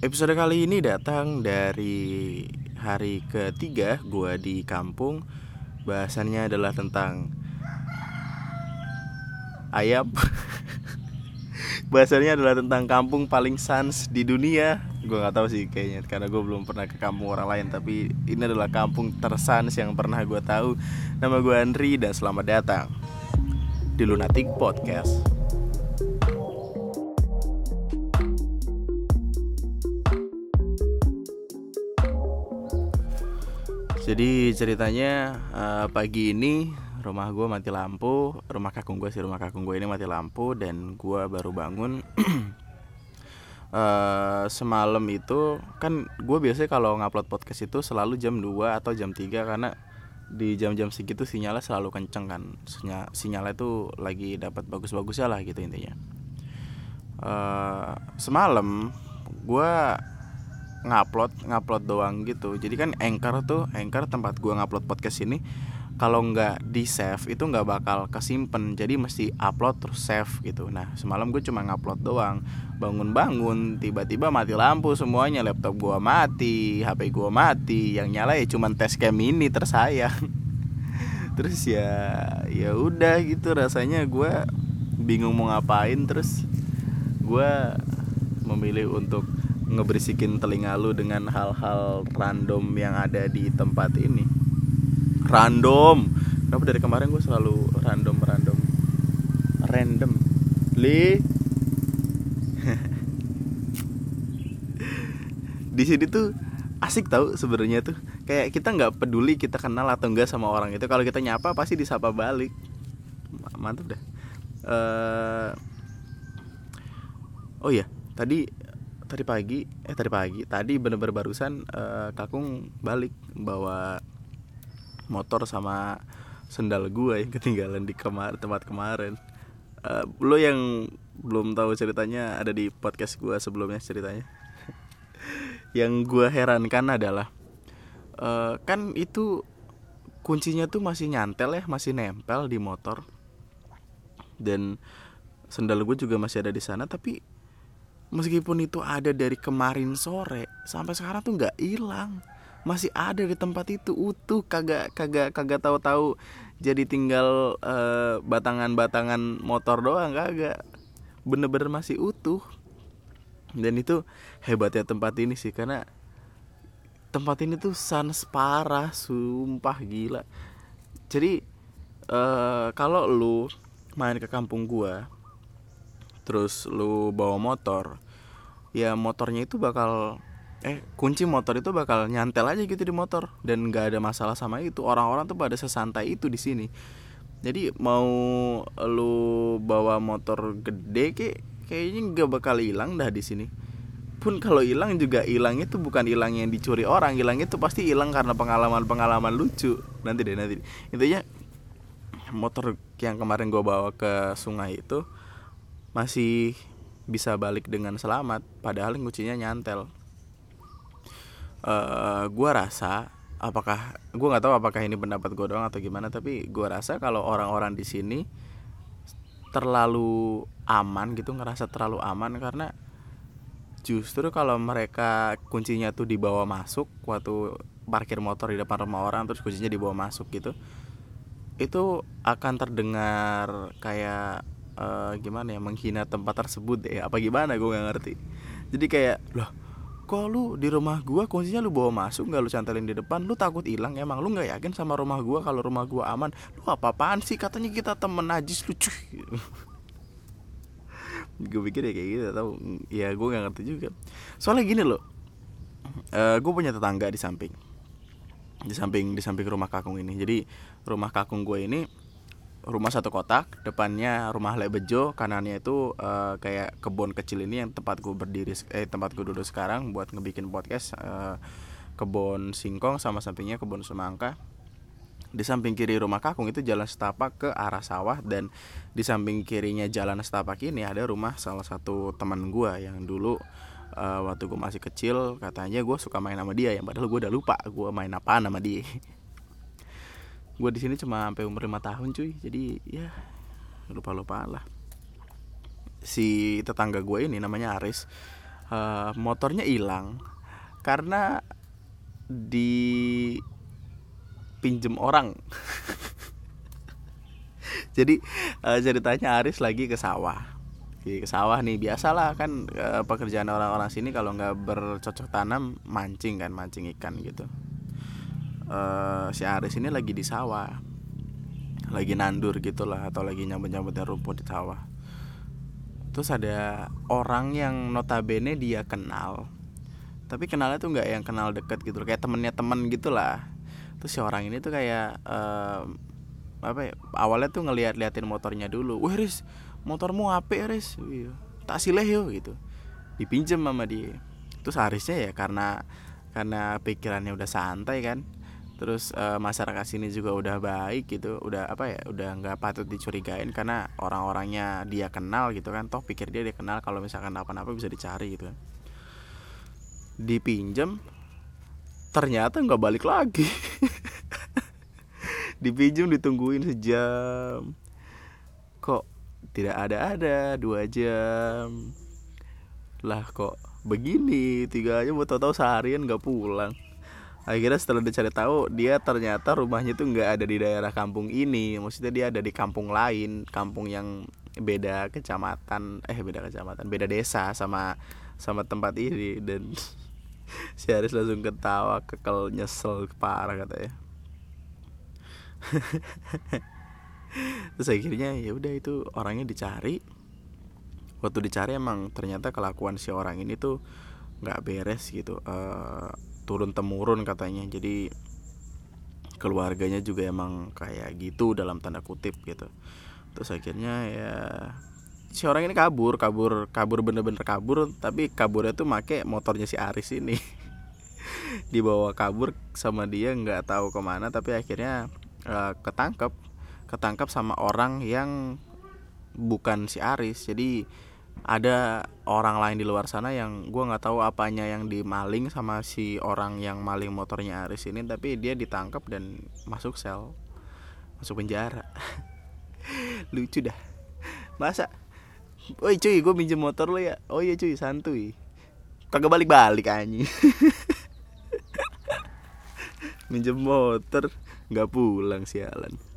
Episode kali ini datang dari hari ketiga gue di kampung. Bahasannya adalah tentang ayam Bahasannya adalah tentang kampung paling sans di dunia. Gue gak tahu sih kayaknya karena gue belum pernah ke kampung orang lain Tapi ini adalah kampung tersans yang pernah gue tahu. Nama gue Andri dan selamat datang di Lunatic Podcast Jadi ceritanya uh, pagi ini rumah gue mati lampu, rumah kakung gue sih rumah kakung gue ini mati lampu dan gue baru bangun. uh, semalam itu kan gue biasanya kalau ngupload podcast itu selalu jam 2 atau jam 3 karena di jam-jam segitu sinyalnya selalu kenceng kan Sinyal, sinyalnya itu lagi dapat bagus-bagusnya lah gitu intinya uh, semalam gue ngupload ngupload doang gitu. Jadi kan anchor tuh anchor tempat gua ngupload podcast ini kalau nggak di save itu nggak bakal kesimpan jadi mesti upload terus save gitu. Nah semalam gue cuma ngupload doang. Bangun-bangun tiba-tiba mati lampu semuanya. Laptop gua mati hp gua mati. Yang nyala ya cuma tes cam ini tersayang. Terus ya ya udah gitu rasanya gue bingung mau ngapain. Terus gue memilih untuk ngeberisikin telinga lu dengan hal-hal random yang ada di tempat ini. Random. Kenapa dari kemarin gue selalu random random. Random li. Di sini tuh asik tau sebenarnya tuh. Kayak kita nggak peduli kita kenal atau enggak sama orang itu. Kalau kita nyapa pasti disapa balik. Mantap dah. Uh, oh iya tadi tadi pagi eh tadi pagi tadi bener-bener barusan uh, kakung balik bawa motor sama sendal gua yang ketinggalan di kemar tempat kemarin. Uh, lo yang belum tahu ceritanya ada di podcast gua sebelumnya ceritanya. Yang gua herankan adalah uh, kan itu kuncinya tuh masih nyantel ya masih nempel di motor. Dan sendal gue juga masih ada di sana tapi meskipun itu ada dari kemarin sore sampai sekarang tuh nggak hilang. Masih ada di tempat itu utuh kagak kagak kagak tahu-tahu jadi tinggal uh, batangan-batangan motor doang kagak. Bener-bener masih utuh. Dan itu hebatnya tempat ini sih karena tempat ini tuh sans parah sumpah gila. Jadi uh, kalau lu main ke kampung gua terus lu bawa motor ya motornya itu bakal eh kunci motor itu bakal nyantel aja gitu di motor dan nggak ada masalah sama itu. Orang-orang tuh pada sesantai itu di sini. Jadi mau lu bawa motor gede kayak kayaknya nggak bakal hilang dah di sini. Pun kalau hilang juga hilang itu bukan hilang yang dicuri orang hilang itu pasti hilang karena pengalaman-pengalaman lucu. Nanti deh nanti intinya motor yang kemarin gue bawa ke sungai itu masih bisa balik dengan selamat padahal kuncinya nyantel. Uh, gua rasa apakah gua nggak tahu apakah ini pendapat gue doang atau gimana tapi gua rasa kalau orang-orang di sini terlalu aman gitu ngerasa terlalu aman karena justru kalau mereka kuncinya tuh dibawa masuk waktu parkir motor di depan rumah orang terus kuncinya dibawa masuk gitu itu akan terdengar kayak uh, gimana ya menghina tempat tersebut ya apa gimana? Gue nggak ngerti. Jadi kayak loh kok lu di rumah gua? Kuncinya lu bawa masuk nggak? Lu cantelin di depan. Lu takut hilang. Emang lu nggak yakin sama rumah gua? Kalau rumah gua aman lu apa apaan sih? Katanya kita temen najis lucu gue pikir ya kayak gitu tau ya gue nggak ngerti juga. Soalnya gini loh uh, eh, gue punya tetangga di samping. Di samping di samping rumah kakung ini. Jadi rumah kakung gue ini rumah satu kotak depannya rumah lebejo kanannya itu uh, kayak kebun kecil ini yang tempat gue berdiri eh tempat gue duduk sekarang buat ngebikin podcast uh, kebun singkong sama sampingnya kebun semangka. Di samping kiri rumah kakung itu jalan setapak ke arah sawah dan di samping kirinya jalan setapak ini ada rumah salah satu teman gue yang dulu uh, waktu gue masih kecil katanya gue suka main sama dia yang padahal gue udah lupa gue main apa sama dia gue di sini cuma sampai umur lima tahun cuy. Jadi ya lupa lupa lah. Si tetangga gue ini namanya Aris uh, motornya hilang karena di pinjem orang. Jadi uh, ceritanya Aris lagi ke sawah. Ke sawah nih biasalah kan uh, pekerjaan orang-orang sini kalau nggak bercocok tanam mancing kan mancing ikan gitu uh, si Aris ini lagi di sawah. Lagi nandur gitulah atau lagi nyambut-nyambutnya rumput di sawah. Terus ada orang yang notabene dia kenal. Tapi kenalnya tuh nggak yang kenal deket gitu kayak temennya temen gitulah. Terus si orang ini tuh kayak uh, apa ya awalnya tuh ngeliat liatin motornya dulu. Wah Riz motormu apa Riz. Iya. tak sileh yo gitu. Dipinjem sama dia. Terus Arisnya ya karena karena pikirannya udah santai kan terus e, masyarakat sini juga udah baik gitu udah apa ya udah nggak patut dicurigain karena orang-orangnya dia kenal gitu kan. Toh pikir dia dia kenal kalau misalkan apa-apa bisa dicari gitu kan. Dipinjem ternyata nggak balik lagi. Dipinjam ditungguin sejam. Kok tidak ada-ada dua jam. Lah kok begini tiga aja mau tahu-tahu seharian nggak pulang akhirnya setelah dicari tahu dia ternyata rumahnya tuh nggak ada di daerah kampung ini. Maksudnya dia ada di kampung lain kampung yang beda kecamatan eh beda kecamatan beda desa sama sama tempat ini. Dan si Aris langsung ketawa kekel nyesel parah katanya. Terus akhirnya ya udah itu orangnya dicari. Waktu dicari emang ternyata kelakuan si orang ini tuh nggak beres gitu. Uh, turun temurun katanya. Jadi keluarganya juga emang kayak gitu dalam tanda kutip gitu. Terus akhirnya ya si orang ini kabur kabur kabur bener-bener kabur tapi kaburnya tuh make motornya si Aris ini. Dibawa kabur sama dia nggak tahu ke mana tapi akhirnya uh, ketangkep. Ketangkap sama orang yang bukan si Aris. Jadi ada orang lain di luar sana yang gue nggak tahu apanya yang dimaling sama si orang yang maling motornya Aris ini tapi dia ditangkap dan masuk sel masuk penjara. Lucu dah. Masa? Woi cuy gue minjem motor lo ya? Oh iya cuy santuy. Kagak balik-balik anjing. Minjem motor nggak pulang sialan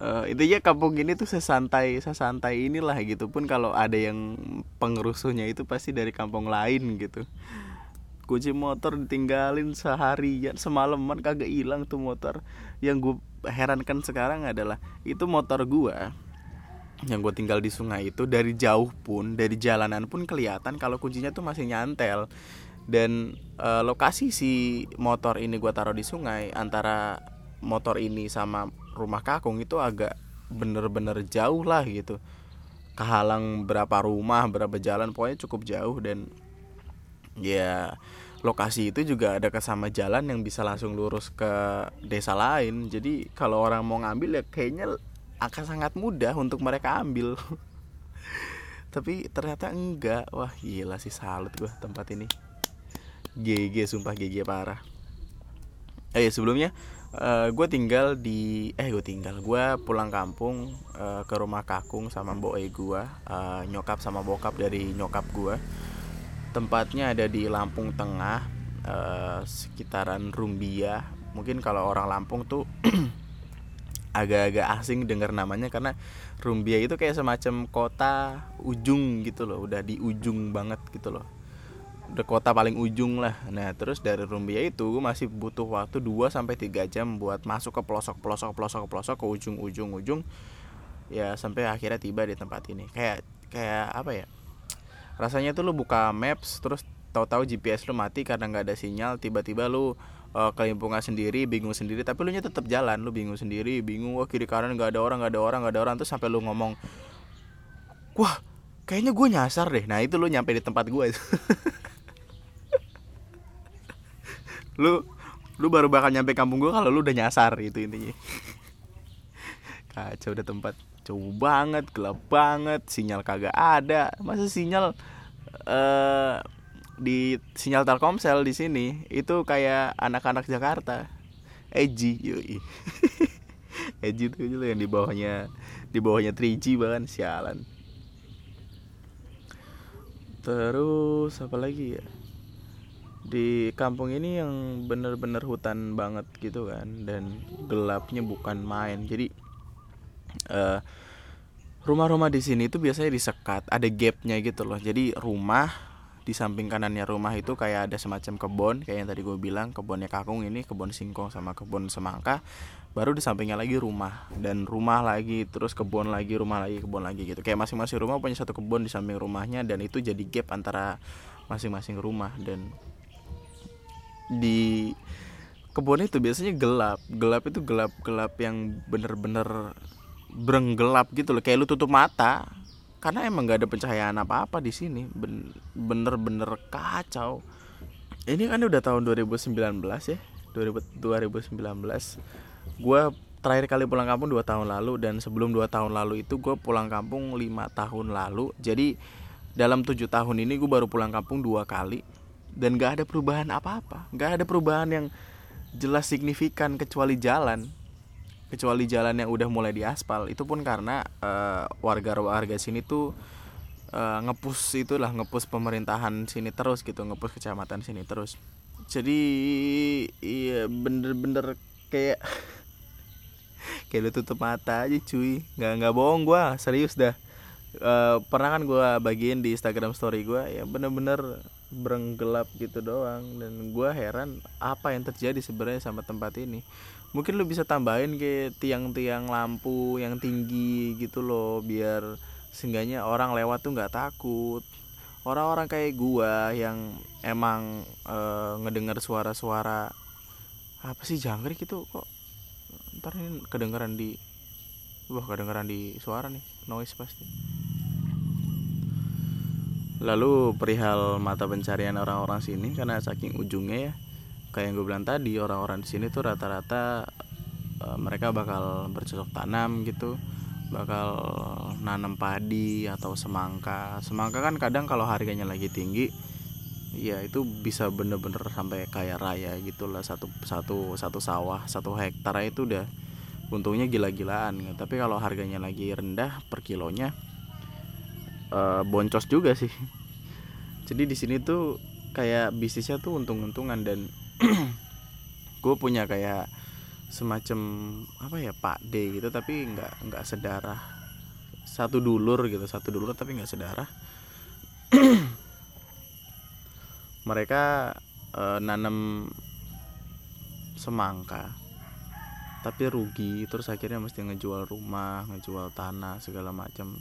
uh, intinya kampung ini tuh sesantai sesantai inilah gitu pun kalau ada yang pengerusuhnya itu pasti dari kampung lain gitu. Kunci motor ditinggalin seharian semalaman kagak hilang tuh motor. Yang gue herankan sekarang adalah itu motor gue yang gue tinggal di sungai itu dari jauh pun dari jalanan pun kelihatan kalau kuncinya tuh masih nyantel. Dan e, lokasi si motor ini gue taruh di sungai antara motor ini sama rumah kakung itu agak bener-bener jauh lah gitu. Kehalang berapa rumah berapa jalan pokoknya cukup jauh dan ya lokasi itu juga ada kesama jalan yang bisa langsung lurus ke desa lain. Jadi kalau orang mau ngambil ya kayaknya akan sangat mudah untuk mereka ambil. Tapi ternyata enggak. Wah gila sih salut gue tempat ini. GG sumpah GG parah. Eh sebelumnya uh, eh, gue tinggal di eh gue tinggal gue pulang kampung uh, ke rumah kakung sama mbok e gue uh, nyokap sama bokap dari nyokap gue tempatnya ada di Lampung Tengah uh, sekitaran Rumbia. Mungkin kalau orang Lampung tuh agak-agak asing dengar namanya karena Rumbia itu kayak semacam kota ujung gitu loh udah di ujung banget gitu loh kota paling ujung lah. Nah terus dari Rumbia itu masih butuh waktu 2 sampai tiga jam buat masuk ke pelosok pelosok pelosok pelosok ke ujung ujung ujung. Ya sampai akhirnya tiba di tempat ini. Kayak kayak apa ya? Rasanya tuh lu buka maps terus tahu-tahu GPS lu mati karena nggak ada sinyal tiba-tiba lu uh, kelimpungan sendiri bingung sendiri tapi lu nya tetap jalan lu bingung sendiri bingung wah kiri kanan nggak ada orang nggak ada orang nggak ada orang. Terus sampai lu ngomong wah kayaknya gue nyasar deh. Nah itu lu nyampe di tempat gue lu lu baru bakal nyampe kampung gue kalau lu udah nyasar itu intinya. Kacau udah tempat. Jauh banget gelap banget sinyal kagak ada. Masa sinyal uh, di sinyal Telkomsel di sini itu kayak anak-anak Jakarta. Eji yoi. Eji itu juga yang di bawahnya di bawahnya 3G bahkan sialan. Terus apa lagi ya di kampung ini yang bener-bener hutan banget gitu kan dan gelapnya bukan main. Jadi uh, rumah-rumah di sini itu biasanya disekat ada gapnya gitu loh. Jadi rumah di samping kanannya rumah itu kayak ada semacam kebun kayak yang tadi gue bilang kebunnya kakung ini kebun singkong sama kebun semangka. Baru di sampingnya lagi rumah dan rumah lagi terus kebun lagi rumah lagi kebun lagi gitu. Kayak masing-masing rumah punya satu kebun di samping rumahnya dan itu jadi gap antara masing-masing rumah. Dan di kebun itu biasanya gelap. Gelap itu gelap gelap yang bener-bener berenggelap gitu loh. Kayak lu tutup mata karena emang gak ada pencahayaan apa-apa di sini. Bener-bener kacau. Ini kan udah tahun 2019 ya. 2019 gue terakhir kali pulang kampung 2 tahun lalu dan sebelum 2 tahun lalu itu gue pulang kampung 5 tahun lalu. Jadi dalam tujuh tahun ini gue baru pulang kampung dua kali dan gak ada perubahan apa-apa. Gak ada perubahan yang jelas signifikan kecuali jalan. Kecuali jalan yang udah mulai diaspal. Itu pun karena uh, warga-warga sini tuh uh, ngepus itulah ngepus pemerintahan sini terus gitu ngepus kecamatan sini terus. Jadi iya bener-bener kayak kayak lu tutup mata aja cuy. Nggak nggak bohong gue serius dah. Uh, pernah kan gue bagiin di Instagram story gue ya bener-bener berenggelap gitu doang. Dan gue heran apa yang terjadi sebenarnya sama tempat ini. Mungkin lu bisa tambahin ke tiang-tiang lampu yang tinggi gitu loh biar seenggaknya orang lewat tuh nggak takut. Orang-orang kayak gua yang emang e, ngedengar suara-suara apa sih jangkrik gitu kok ntar ini kedengeran di wah kedengeran di suara nih noise pasti lalu perihal mata pencarian orang-orang sini karena saking ujungnya ya kayak yang gue bilang tadi orang-orang di sini tuh rata-rata uh, mereka bakal bercocok tanam gitu bakal nanam padi atau semangka semangka kan kadang kalau harganya lagi tinggi ya itu bisa bener-bener sampai kaya raya gitulah satu satu satu sawah satu hektar itu udah untungnya gila-gilaan gitu. tapi kalau harganya lagi rendah per kilonya uh, boncos juga sih. Jadi di sini tuh kayak bisnisnya tuh untung-untungan dan gue punya kayak semacam apa ya pak D gitu tapi nggak nggak sedarah. Satu dulur gitu satu dulur tapi nggak sedarah. Mereka uh, nanam semangka tapi rugi terus akhirnya mesti ngejual rumah ngejual tanah segala macam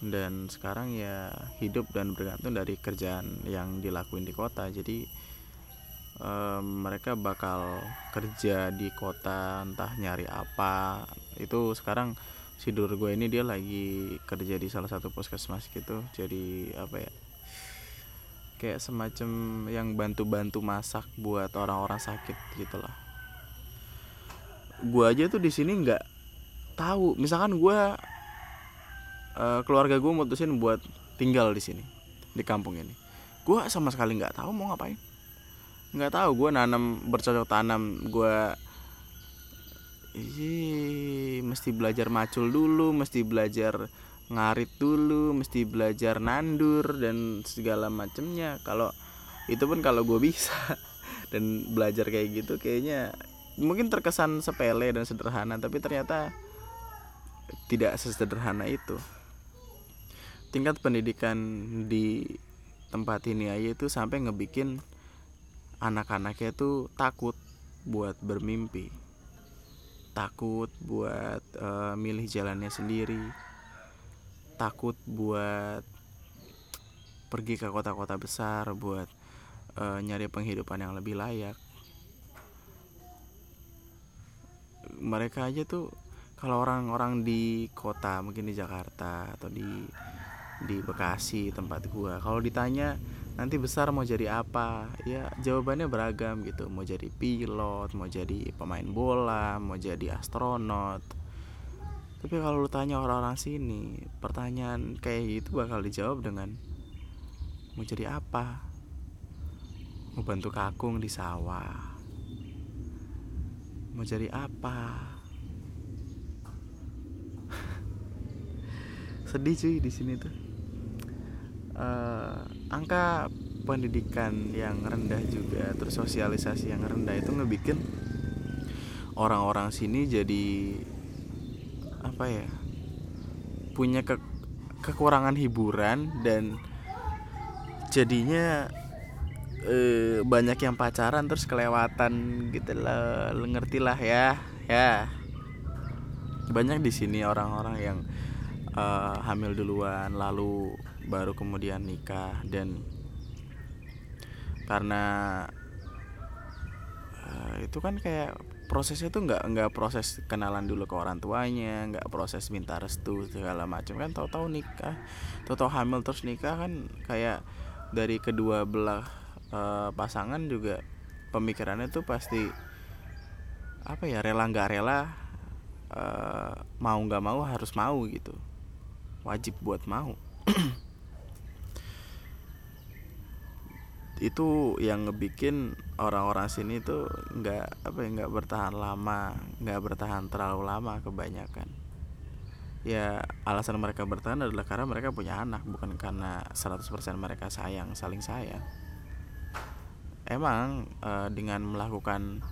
dan sekarang ya hidup dan bergantung dari kerjaan yang dilakuin di kota. Jadi um, mereka bakal kerja di kota entah nyari apa. Itu sekarang si dur gue ini dia lagi kerja di salah satu puskesmas gitu. Jadi apa ya kayak semacam yang bantu-bantu masak buat orang-orang sakit gitulah gue aja tuh di sini nggak tahu. Misalkan gue uh, keluarga gue mutusin buat tinggal di sini di kampung ini. Gue sama sekali nggak tahu mau ngapain. Nggak tahu gue nanam bercocok tanam gue Ih, mesti belajar macul dulu, mesti belajar ngarit dulu, mesti belajar nandur dan segala macemnya. Kalau itu pun kalau gue bisa. Dan belajar kayak gitu, kayaknya mungkin terkesan sepele dan sederhana, tapi ternyata tidak sesederhana itu tingkat pendidikan di tempat ini aja itu sampai ngebikin anak-anaknya itu takut buat bermimpi. Takut buat uh, milih jalannya sendiri. Takut buat pergi ke kota-kota besar buat uh, nyari penghidupan yang lebih layak. Mereka aja tuh kalau orang-orang di kota mungkin di Jakarta atau di di Bekasi tempat gua. Kalau ditanya nanti besar mau jadi apa? Ya jawabannya beragam gitu. Mau jadi pilot mau jadi pemain bola mau jadi astronot. Tapi kalau lu tanya orang-orang sini pertanyaan kayak gitu bakal dijawab dengan mau jadi apa? Mau bantu kakung di sawah. Mau jadi apa? Sedih cuy di sini tuh uh, angka pendidikan yang rendah juga terus sosialisasi yang rendah itu ngebikin orang-orang sini jadi apa ya punya ke kekurangan hiburan dan jadinya eh, banyak yang pacaran terus kelewatan gitu lah ngerti lah ya ya. Banyak di sini orang-orang yang uh, hamil duluan lalu baru kemudian nikah dan karena uh, itu kan kayak prosesnya tuh nggak nggak proses kenalan dulu ke orang tuanya nggak proses minta restu segala macam. Kan tahu-tahu nikah tahu-tahu hamil terus nikah kan kayak dari kedua belah uh, pasangan juga pemikirannya tuh pasti apa ya rela nggak rela uh, mau nggak mau harus mau gitu. Wajib buat mau itu yang ngebikin orang-orang sini tuh nggak apa ya nggak bertahan lama nggak bertahan terlalu lama kebanyakan. Ya alasan mereka bertahan adalah karena mereka punya anak bukan karena 100% mereka sayang saling sayang. Emang e, dengan melakukan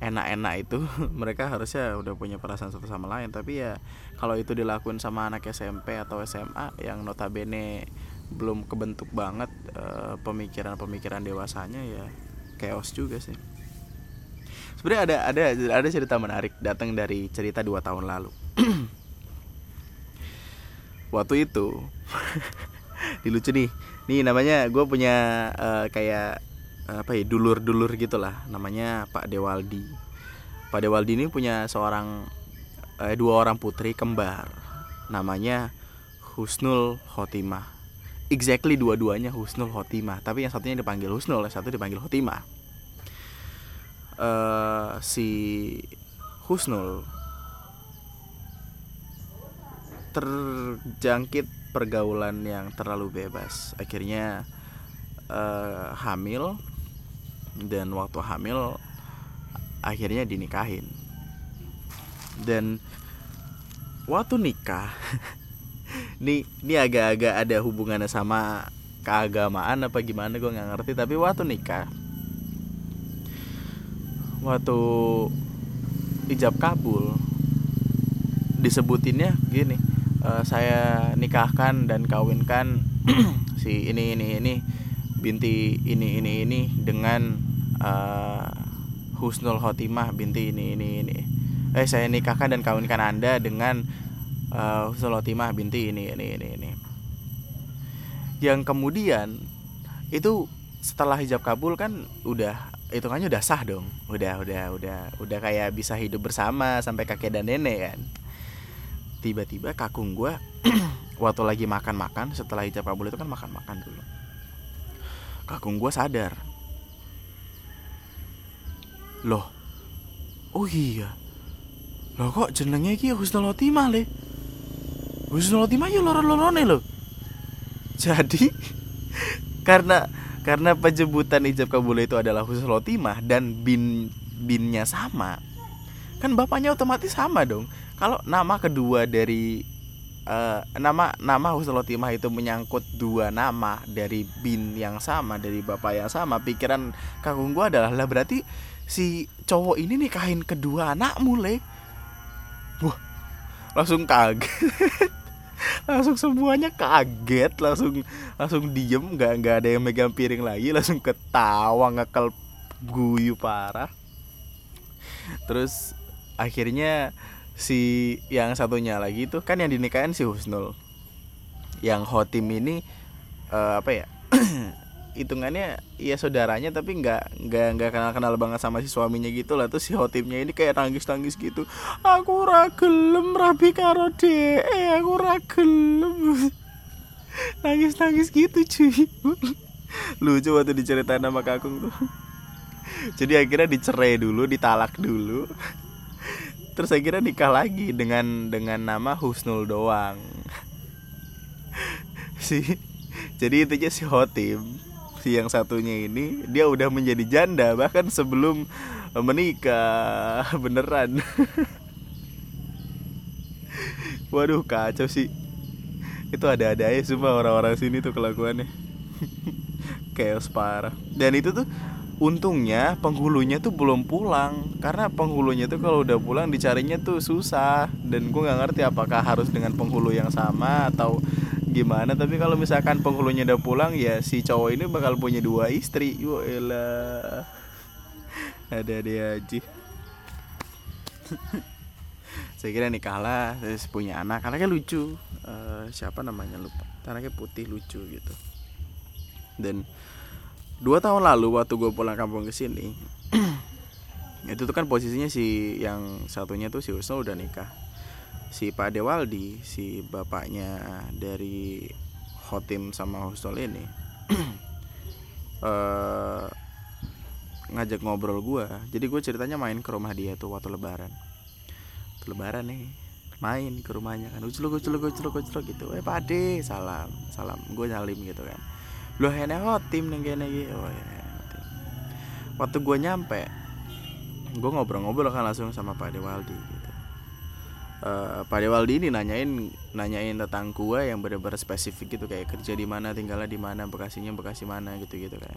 enak-enak itu mereka harusnya udah punya perasaan satu sama lain. Tapi ya kalau itu dilakukan sama anak SMP atau SMA yang notabene belum kebentuk banget uh, pemikiran-pemikiran dewasanya ya chaos juga sih. Sebenarnya ada ada ada cerita menarik datang dari cerita dua tahun lalu. Waktu itu dilucu nih. Nih namanya gue punya uh, kayak apa ya dulur-dulur gitulah. Namanya Pak Dewaldi. Pak Dewaldi ini punya seorang eh, dua orang putri kembar. Namanya Husnul Khotimah exactly dua-duanya Husnul Khotimah. Tapi yang satunya dipanggil Husnul yang satu dipanggil Khotimah. Uh, si Husnul terjangkit pergaulan yang terlalu bebas. Akhirnya uh, hamil dan waktu hamil akhirnya dinikahin. Dan waktu nikah ini ini agak-agak ada hubungannya sama keagamaan apa gimana gue nggak ngerti. Tapi waktu nikah waktu ijab kabul disebutinnya gini uh, saya nikahkan dan kawinkan si ini ini ini binti ini ini ini dengan uh, Husnul Khotimah binti ini ini ini. Eh saya nikahkan dan kawinkan anda dengan uh, Husnul binti ini ini ini ini. Yang kemudian itu setelah hijab kabul kan udah hitungannya udah sah dong. Udah udah udah udah kayak bisa hidup bersama sampai kakek dan nenek kan. Tiba-tiba kakung gue waktu lagi makan-makan setelah hijab kabul itu kan makan-makan dulu. Kakung gue sadar. Loh oh iya. Loh kok jenengnya iki Husnul Khotimah le Husnul Khotimah ya loro-lorone loh. Jadi karena karena penyebutan ijab kabul itu adalah Husnul Khotimah dan bin binnya sama. Kan bapaknya otomatis sama dong. Kalau nama kedua dari uh, nama nama Husnul Khotimah itu menyangkut dua nama dari bin yang sama dari bapak yang sama pikiran kakung gua adalah lah berarti si cowok ini nikahin kedua anak mulai wah langsung kaget langsung semuanya kaget langsung langsung diem nggak nggak ada yang megang piring lagi langsung ketawa ngekal guyu parah. Terus akhirnya si yang satunya lagi itu kan yang dinikahin si Husnul. Yang Hotim ini uh, apa ya hitungannya ya saudaranya tapi nggak nggak nggak kenal kenal banget sama si suaminya gitu lah. Tuh si hotimnya ini kayak nangis nangis gitu. Aku ragelem rabi karo de aku ragelem nangis nangis gitu cuy. Lucu waktu diceritain sama kakung tuh. Jadi akhirnya dicerai dulu ditalak dulu. Terus akhirnya nikah lagi dengan dengan nama Husnul doang. Si jadi intinya si Hotim si yang satunya ini dia udah menjadi janda bahkan sebelum menikah. Beneran. Waduh kacau sih. Itu ada-ada aja semua orang-orang sini tuh kelakuannya. Chaos parah. Dan itu tuh untungnya penghulunya tuh belum pulang. Karena penghulunya tuh kalau udah pulang dicarinya tuh susah. Dan gue nggak ngerti apakah harus dengan penghulu yang sama atau gimana? Tapi kalau misalkan penghulunya udah pulang ya si cowok ini bakal punya dua istri. Elah ada dia aja. Saya kira nikah lah terus punya anak. Anaknya lucu. Uh, siapa namanya? Lupa. Anaknya putih lucu gitu. Dan dua tahun lalu waktu gue pulang kampung ke sini itu tuh kan posisinya si yang satunya tuh si Wisnu udah nikah si Pak Dewaldi si bapaknya dari Hotim sama Husnul ini uh, ngajak ngobrol gue jadi gue ceritanya main ke rumah dia tuh waktu lebaran. Tuh lebaran nih main ke rumahnya kan. Ucul ucul ucul ucul gitu. Eh pade salam salam. Gue nyalim gitu kan. Lo hene hotim nih gini gitu oh ya waktu gue nyampe gue ngobrol-ngobrol kan langsung sama Pak Dewaldi uh, Pak Dewaldi ini nanyain nanyain tentang gua yang benar-benar spesifik gitu kayak kerja di mana tinggalnya di mana bekasinya bekasi mana gitu gitu kan.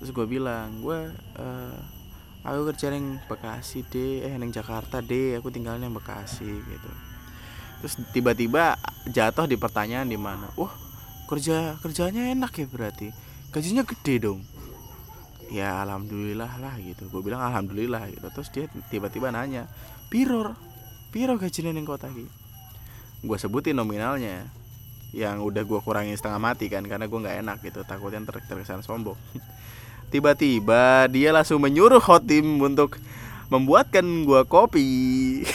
Terus gue bilang gue uh, aku kerja neng Bekasi deh eh neng Jakarta deh aku tinggalnya Bekasi gitu. Terus tiba-tiba jatuh di pertanyaan di mana wah kerja kerjanya enak ya berarti? Gajinya gede dong. Ya alhamdulillah lah gitu. Gue bilang alhamdulillah gitu. Terus dia tiba-tiba nanya piror piro gajinya neng kota gitu gue sebutin nominalnya. Yang udah gue kurangin setengah mati kan karena gue nggak enak gitu. Takutnya ter terkesan sombong. Tiba-tiba dia langsung menyuruh Hotim untuk membuatkan gue kopi.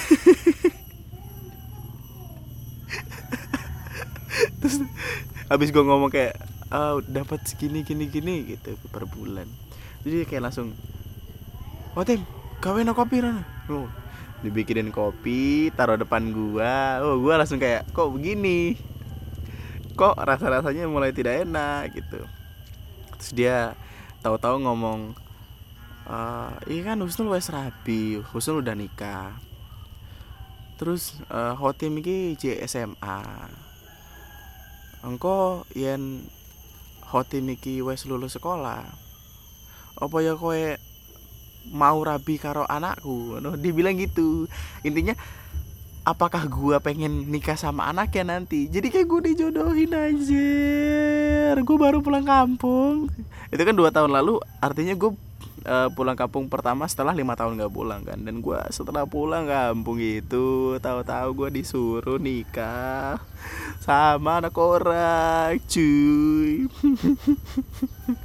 Terus habis gue ngomong kayak oh, dapat segini gini gini gitu per bulan. Jadi kayak langsung Hotim kawin kopi rana dibikinin kopi taruh depan gua. Oh gua langsung kayak kok begini? Kok rasa rasanya mulai tidak enak? Gitu. Terus dia tahu-tahu ngomong uh, iya kan Husnul wes rapi Husnul udah nikah. Terus uh, Hotim iki SMA engko yen Hotim iki wes lulus sekolah apa ya kowe mau rabi karo anakku. No, dibilang gitu. Intinya apakah gua pengen nikah sama anaknya nanti? Jadi kayak gue dijodohin aja gue baru pulang kampung. Itu kan dua tahun lalu artinya gue uh, pulang kampung pertama setelah lima tahun gak pulang kan. Dan gue setelah pulang kampung itu tahu-tahu gue disuruh nikah sama anak orang cuy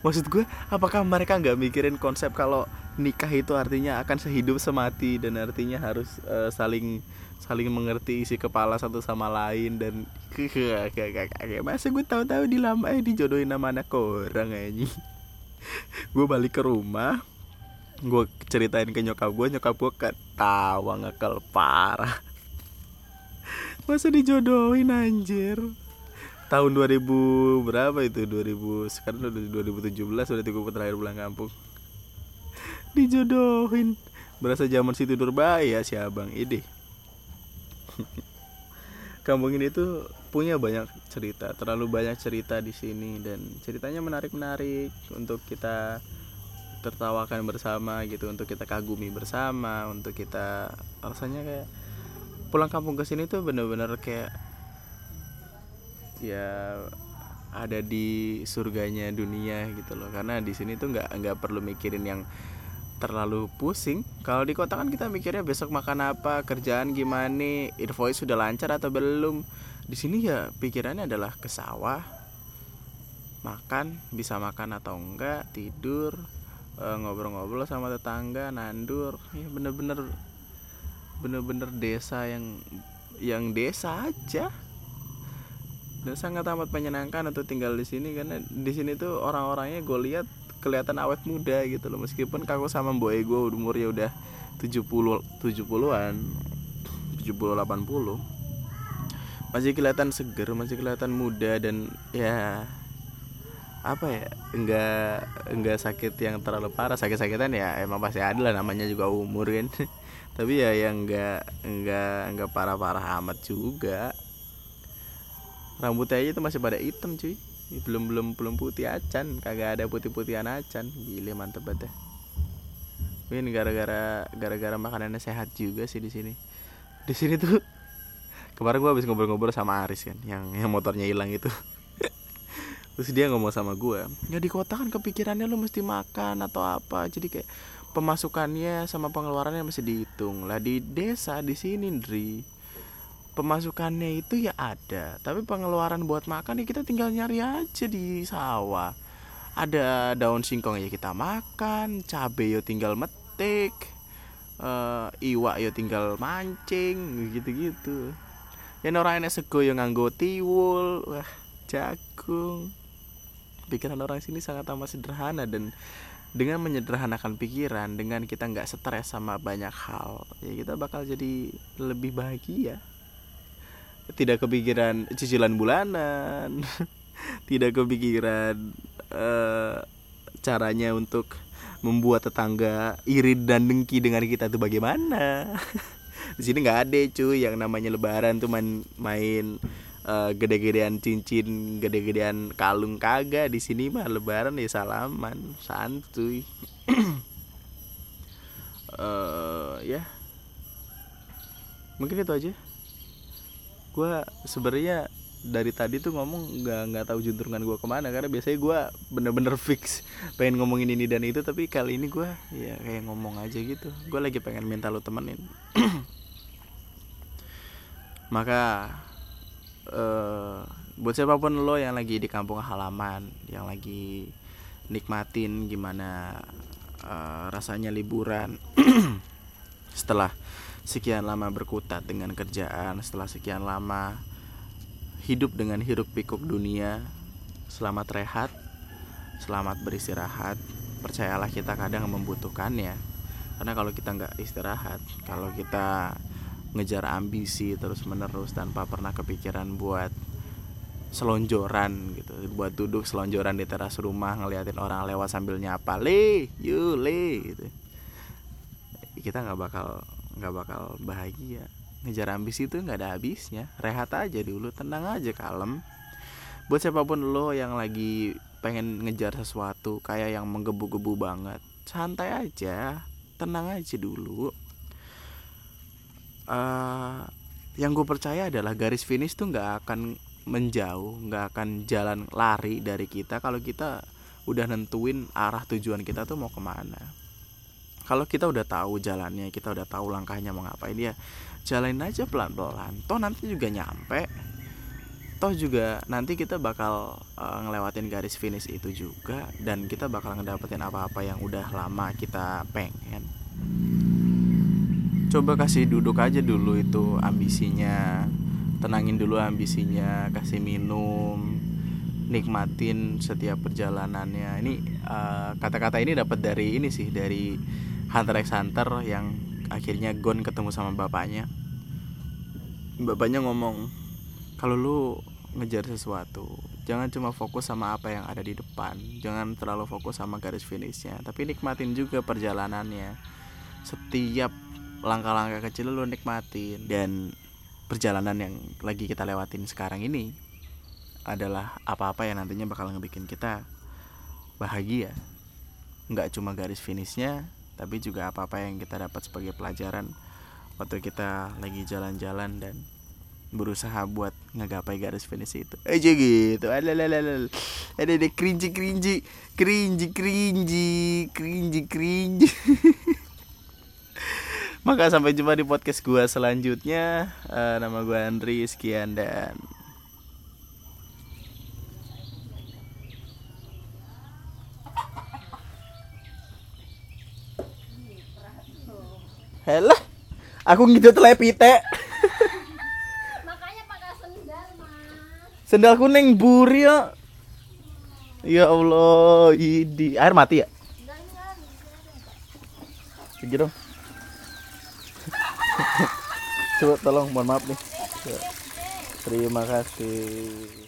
maksud gue apakah mereka nggak mikirin konsep kalau nikah itu artinya akan sehidup semati dan artinya harus uh, saling saling mengerti isi kepala satu sama lain dan masa gue tahu-tahu di lama eh dijodohin sama anak orang aja gue balik ke rumah gue ceritain ke nyokap gue nyokap gue ketawa ngekal parah. Masa dijodohin anjir tahun 2000 berapa itu? 2000 sekarang udah 2017 udah tiga terakhir pulang kampung. Dijodohin. Berasa zaman situ Nurbaya si abang ide. Kampung ini tuh punya banyak cerita terlalu banyak cerita di sini dan ceritanya menarik menarik untuk kita tertawakan bersama gitu untuk kita kagumi bersama untuk kita rasanya kayak pulang kampung ke sini tuh bener-bener kayak ya ada di surganya dunia gitu loh. Karena di sini tuh nggak nggak perlu mikirin yang terlalu pusing. Kalau di kota kan kita mikirnya besok makan apa kerjaan gimana invoice sudah lancar atau belum. Di sini ya pikirannya adalah ke sawah makan bisa makan atau enggak tidur eh, ngobrol-ngobrol sama tetangga nandur. Ya bener-bener bener-bener desa yang yang desa aja dan sangat amat menyenangkan untuk tinggal di sini karena di sini tuh orang-orangnya gue lihat kelihatan awet muda gitu loh. Meskipun kaku sama boy gue umurnya udah 70 70-an 70 80 masih kelihatan seger masih kelihatan muda dan ya apa ya enggak enggak sakit yang terlalu parah. Sakit-sakitan ya emang pasti ada lah namanya juga umur kan. Tapi ya yang enggak enggak enggak parah-parah amat juga rambutnya aja itu masih pada hitam cuy. Belum belum belum putih acan. Kagak ada putih putihan acan. Gile mantep banget ya. Ini gara-gara gara-gara makanannya sehat juga sih di sini. Di sini tuh kemarin gua habis ngobrol-ngobrol sama Aris kan yang yang motornya hilang itu. Terus dia ngomong sama gua ya di kota kan kepikirannya lu mesti makan atau apa. Jadi kayak pemasukannya sama pengeluarannya masih dihitung. Lah di desa di sini Dri pemasukannya itu ya ada tapi pengeluaran buat makan ya kita tinggal nyari aja di sawah. Ada daun singkong ya kita makan cabai yo tinggal metik uh, iwak yo tinggal mancing gitu gitu ya orang enak sego yang nganggo tiwul wah jagung. Pikiran orang sini sangat amat sederhana dan dengan menyederhanakan pikiran dengan kita nggak stres sama banyak hal ya kita bakal jadi lebih bahagia tidak kepikiran cicilan bulanan. Tidak kepikiran uh, caranya untuk membuat tetangga iri dan dengki dengan kita tuh bagaimana? Di sini nggak ada cuy. Yang namanya lebaran tuh main main uh, gede-gedean cincin gede-gedean kalung kagak. Di sini mah lebaran ya salaman santuy. Uh, ya. Mungkin itu aja gue sebenarnya dari tadi tuh ngomong nggak nggak tahu juntrungan gue ke mana karena biasanya gue bener-bener fix pengen ngomongin ini dan itu tapi kali ini gue ya kayak ngomong aja gitu. Gue lagi pengen minta lo temenin. Maka uh, buat siapa pun lo yang lagi di kampung halaman yang lagi nikmatin gimana uh, rasanya liburan setelah sekian lama berkutat dengan kerjaan setelah sekian lama hidup dengan hiruk pikuk dunia selamat rehat selamat beristirahat. Percayalah kita kadang membutuhkannya. Karena kalau kita nggak istirahat kalau kita ngejar ambisi terus menerus tanpa pernah kepikiran buat selonjoran gitu buat duduk selonjoran di teras rumah ngeliatin orang lewat sambil nyapa le yuk le gitu. Kita nggak bakal nggak bakal bahagia. Ngejar ambisi itu nggak ada habisnya. Rehat aja dulu tenang aja kalem. Buat siapa pun lo yang lagi pengen ngejar sesuatu kayak yang menggebu-gebu banget santai aja tenang aja dulu. Uh, yang gue percaya adalah garis finish tuh nggak akan menjauh nggak akan jalan lari dari kita kalau kita udah nentuin arah tujuan kita tuh mau ke mana kalau kita udah tahu jalannya kita udah tahu langkahnya mau ngapain dia jalanin aja pelan-pelan. Toh nanti juga nyampe. Toh juga nanti kita bakal uh, ngelewatin garis finish itu juga dan kita bakal ngedapetin apa-apa yang udah lama kita pengen. Coba kasih duduk aja dulu itu ambisinya. Tenangin dulu ambisinya kasih minum nikmatin setiap perjalanannya. Ini kata kata-kata ini dapat dari ini sih dari Hunter x Hunter yang akhirnya Gon ketemu sama bapaknya. Bapaknya ngomong kalau lu ngejar sesuatu jangan cuma fokus sama apa yang ada di depan jangan terlalu fokus sama garis finishnya tapi nikmatin juga perjalanannya. Setiap langkah-langkah kecil lo nikmatin. Dan perjalanan yang lagi kita lewatin sekarang ini adalah apa-apa yang nantinya bakal ngebikin kita bahagia. Nggak cuma garis finishnya tapi juga apa-apa yang kita dapat sebagai pelajaran waktu kita lagi jalan-jalan dan berusaha buat ngegapai garis finish itu. Aja gitu. Ada ada ada cringy cringy cringy cringy cringy cringy Maka sampai jumpa di podcast gue selanjutnya. Uh, nama gue Andri, sekian dan Helah, aku gitu telepite. Makanya pakai sendal, Mas. Sendal kuning buri ya. Ya Allah, ini air mati ya? Enggak. Pergi dong. Coba tolong mohon maaf nih. Terima kasih.